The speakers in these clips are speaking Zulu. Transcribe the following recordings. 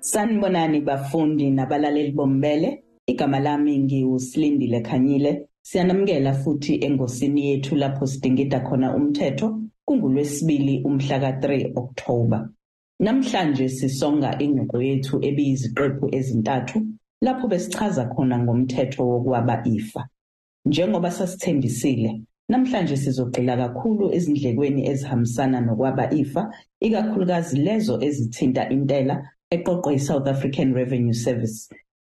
Sanibonani bafundi nabalaleli bombele. Igama lami ngiusilindile Khanyile. Siyanamukela futhi engosini yethu lapho sidingida khona umthetho kungulwesibili umhla ka3 October. Namhlanje sisonga ingxoxo yethu ebiyiziqephu ezintathu lapho besichaza khona ngomthetho wokwaba ifa. Njengoba sasithembisile namhlanje sizogxila kakhulu ezindlekweni ezihambisana nokwaba ifa ikakhulukazi lezo ezithinta intela eqoqwe yi-South African Revenue Service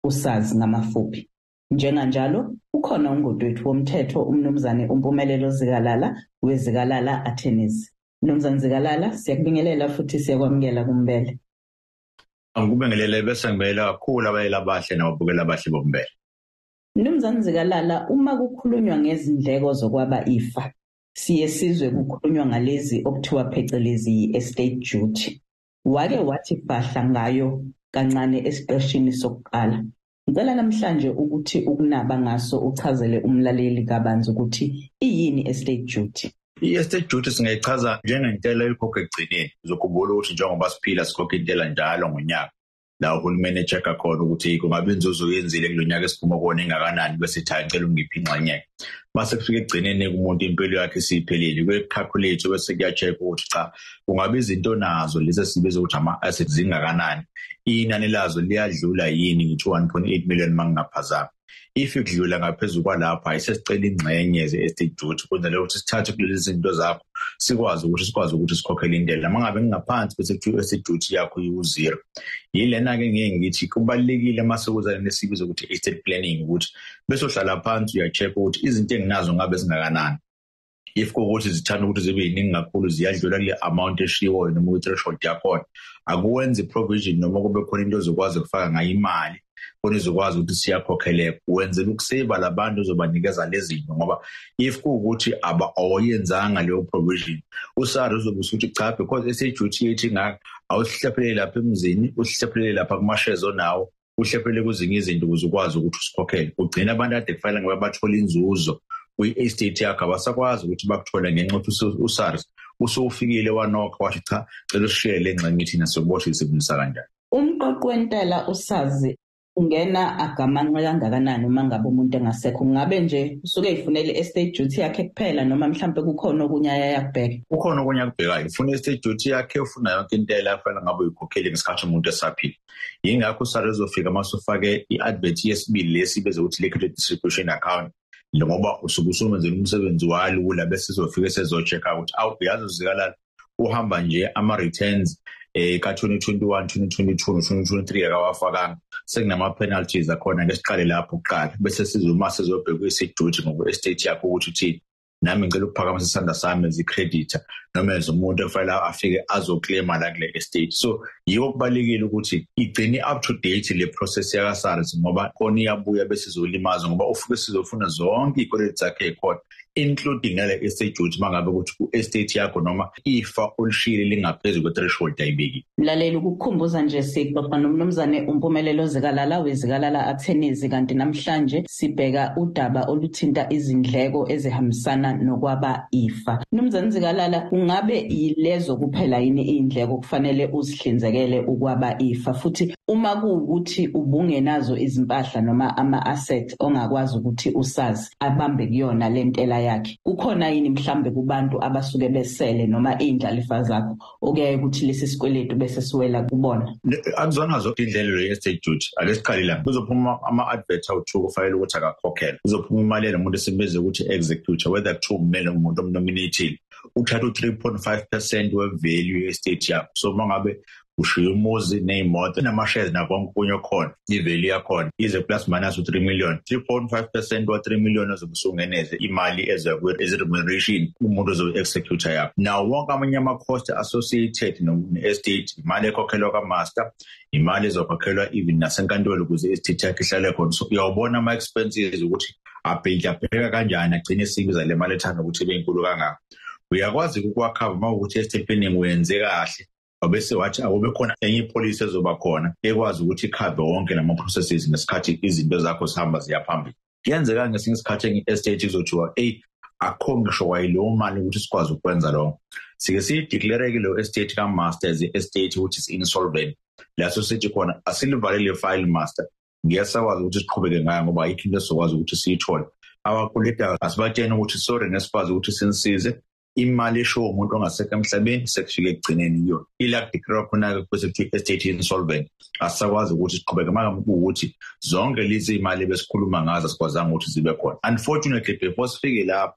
usazi ngamafuphi. Njenganjalo ukhona ungoti wethu womthetho umnumzane umpumelelo zikalala wezikalala attorneys mnumzane zikalala siyakubingelela futhi siyakwamukela kumbele. Angikubingelele bese ngibela kakhulu abayela abahle nababukela abahle bombele mnumzane zikalala uma kukhulunywa ngezindleko zokwaba ifa siye sizwe kukhulunywa ngalezi okuthiwa phecelezi yi-estate duty. Wake wathi bhahla ngayo kancane esiqeshini sokuqala. Ngicela namhlanje ukuthi ukunaba ngaso uchazele umlaleli kabanzi ukuthi iyini estate duty. I-estate duty singayichaza njengentela elikhokha ekugcineni. Uzokhumbula ukuthi njengoba siphila sikhokha intela njalo ngonyaka la uhulumeni echecka khona ukuthi kungabe inzuzo yenzile kulo nyaka esiphuma kuwona engakanani bese ethi hayi ngicela ungiphi ingxenye. Mase kufika ekugcineni kumuntu impilo yakhe isiphelile kuyecalculate bese kuya-check ukuthi cha kungabe izinto nazo lezi esibiza ukuthi ama-assets zingakanani? Inani lazo liyadlula yini ngithi 1.8 million mangingaphazama if ikudlula ngaphezulu kwalapho ayisesicela ingxenye ze-estate duty kwenzela ukuthi sithathe kulezi zinto zakho sikwazi ukuthi sikwazi ukuthi sikhokhele intela mangabe ngingaphansi bese kuthiwa i-estate duty yakho iwu-zero yilena-ke ngeke ngithi kubalulekile uma sekuza nesibiza ukuthi estate planning ukuthi bese uhlala phansi uya-check ukuthi izinto enginazo ngabe zingakanani. If kuwukuthi zithanda ukuthi zibe yiningi kakhulu ziyadlula kule amount eshiwoyo noma kwi-threshold yakhona akuwenzi provision noma kube khona into ozokwazi ukufaka ngayo imali. Khona izokwazi ukuthi siyakhokheleka. Wenzela ukuseva labantu ozobanikeza lezi zinto ngoba if kuwukuthi awuyenzanga leyo provision. Usari uzobe usuthi cha because eseduty yethu ingaka awusihlephelele lapha emzini usihlephelele lapha kumashares onawo uhlephelele kwezinye izinto ukuze ukwazi ukuthi usikhokhele. Ugcina abantu ade kufanele ngabe bathola inzuzo kwi-estate yakho abasakwazi ukuthi bakuthole ngenxa ukuthi usars usowufikile wanokha wathi cha cela usishiye le ngxenye thina sokubona ukuthi isebenzisa kanjani. Umqoqi wentela usazi ungena agamanqe kangakanani uma ngabe umuntu engasekho? Ngabe nje usuke eyifunele estate duty yakhe kuphela noma mhlambe kukhona okunye ayakubheka kukhona okunye akubhekayo. Ufuna estate duty yakhe ufuna yonke intela afanele ngabe uyikhokhele ngesikhathi umuntu esaphila. Yingakho usare uzofika masufake i-advert yesibili lesibeze ukuthi le-credit distribution account ngoba usuke usumenzela umsebenzi walula bese sizofika sezo-check-a ukuthi awu yazi uzikalala uhamba nje ama-returns eh ka-2021 2022 no-2023 akawafakanga. Sekunama-penalties akhona ke siqale lapho kuqala. Bese sizuma sizobheka isiduty ngokwe-estate yakho ukuthi uthini. Nami ngicela ukuphakamisa isandla sami as i-creditor noma as umuntu ekufanele afike azoclaima la kule estate. So yiwo kubalekile ukuthi igcine up to date le process yakasars ngoba khona iyabuya bese izolimaza ngoba ufike sizofuna zonke iy'kweleti zakhe ey'khona. Including nale estate duty mangabe ukuthi ku-estate yakho noma ifa olishiyile lingaphezu kwe-threshold ayibekile mlaleli ukukukhumbuza nje sixoxa nomnumzane umpumelelo zikalala wezikalala attorneys kanti namhlanje sibheka udaba oluthinta izindleko ezihambisana nokwaba ifa. Mnumzane zikalala kungabe yilezo kuphela yini iy'ndleko kufanele uzihlinzekele ukwaba ifa? Futhi uma kuwukuthi ubungenazo izimpahla noma ama-asset ongakwazi ukuthi usazi abambe kuyona le ntela yakhe. Kukhona yini mhlambe kubantu abasuke besele noma iy'ndlalifa zakho okuyaye ukuthi lesi sikweletu bese siwela kubona? Akuzona zonke indlela le estate duty. Ake siqale la kuzophuma ama-advert awu-two kufanele ukuthi akakhokhela kuzophuma imali yalo muntu esibiza ukuthi executor whether kuthiwa umele umuntu omnominated uthatha u-three point five percent we-value ye-estate yakho. So uma ngabe ushiya umuzi ney'moto nama-shares nakonke okunye okhona i-value yakhona ize plus minus u-three million. three point five percent wa-three million ozobe usungeneze imali eze-remuneration umuntu ozobe-executor yakho. Nawo wonke amanye ama-cost associated ne-estate imali ekhokhelwa kamaster imali ezokhokhelwa even nasenkantolo ukuze i-estate yakho ihlale khona. So uyawubona ama-expenses ukuthi abheka kanjani agcine esibiza le mali ethanda ukuthi ibe inkulu kangaka. Uyakwazi ukwakhava uma ukuthi estate planning wenze kahle wabese wathi akube khona enye ipolisi ezoba khona ekwazi ukuthi ikhave wonke lama-processes ngesikhathi izinto zakho zihamba ziya phambili. Kuyenzeka ngesinye isikhathi enye i-estate kuzothiwa eyi akho ngisho wayileyo mali ukuthi sikwazi ukwenza lokho. Sike siyideclare-ke leyo estate ka-master as i-estate which is insolvent. Laso sithi khona asilivalele file master. Ngiyasakwazi ukuthi siqhubeke ngayo ngoba ayikho into esizokwazi ukuthi siyithole. Abakweleta asibatshene ukuthi sorry ngesikwazi ukuthi sinisize imali eshowo umuntu ongasekho emhlabeni sekufike ekugcineni kuyona. Ila declare khona-ke bese kuthiwa estate insolvent. Asisakwazi ukuthi siqhubeke maka kuwukuthi zonke lezi imali ebesikhuluma ngazo asikwazanga ukuthi zibe khona. Unfortunately before sifike lapho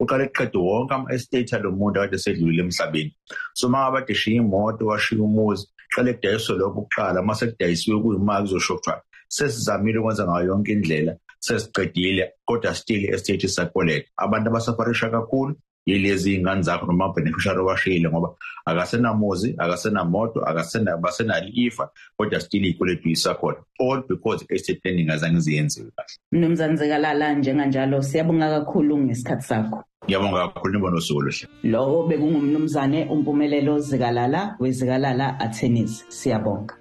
uqale kuqede wonke ama-estate alo muntu akade sedlulile emhlabeni. So uma ngabe ade shiya imoto washiya umuzi qale kudayiswe lokho kuqala. Uma sekudayisiwe kuyimali kuzosho kuthiwa sesizamile ukwenza ngayo yonke indlela sesiqedile kodwa still i-estate isakoleka abantu abasafarisha kakhulu yilezi iy'ngane zakho noma ama-beneficiary owashiyile ngoba akasenamuzi akasenamoto abasenalo ifa kodwa still iy'kweletu yisakhona all because i-estate planning azange ziyenziwe kahle. Mnumzane zikalala njenganjalo siyabonga kakhulu ngesikhathi sakho. Ngiyabonga kakhulu nibona usuku oluhle. Lowo bekungumnumzane umpumelelo zikalala wezikalala attorneys siyabonga.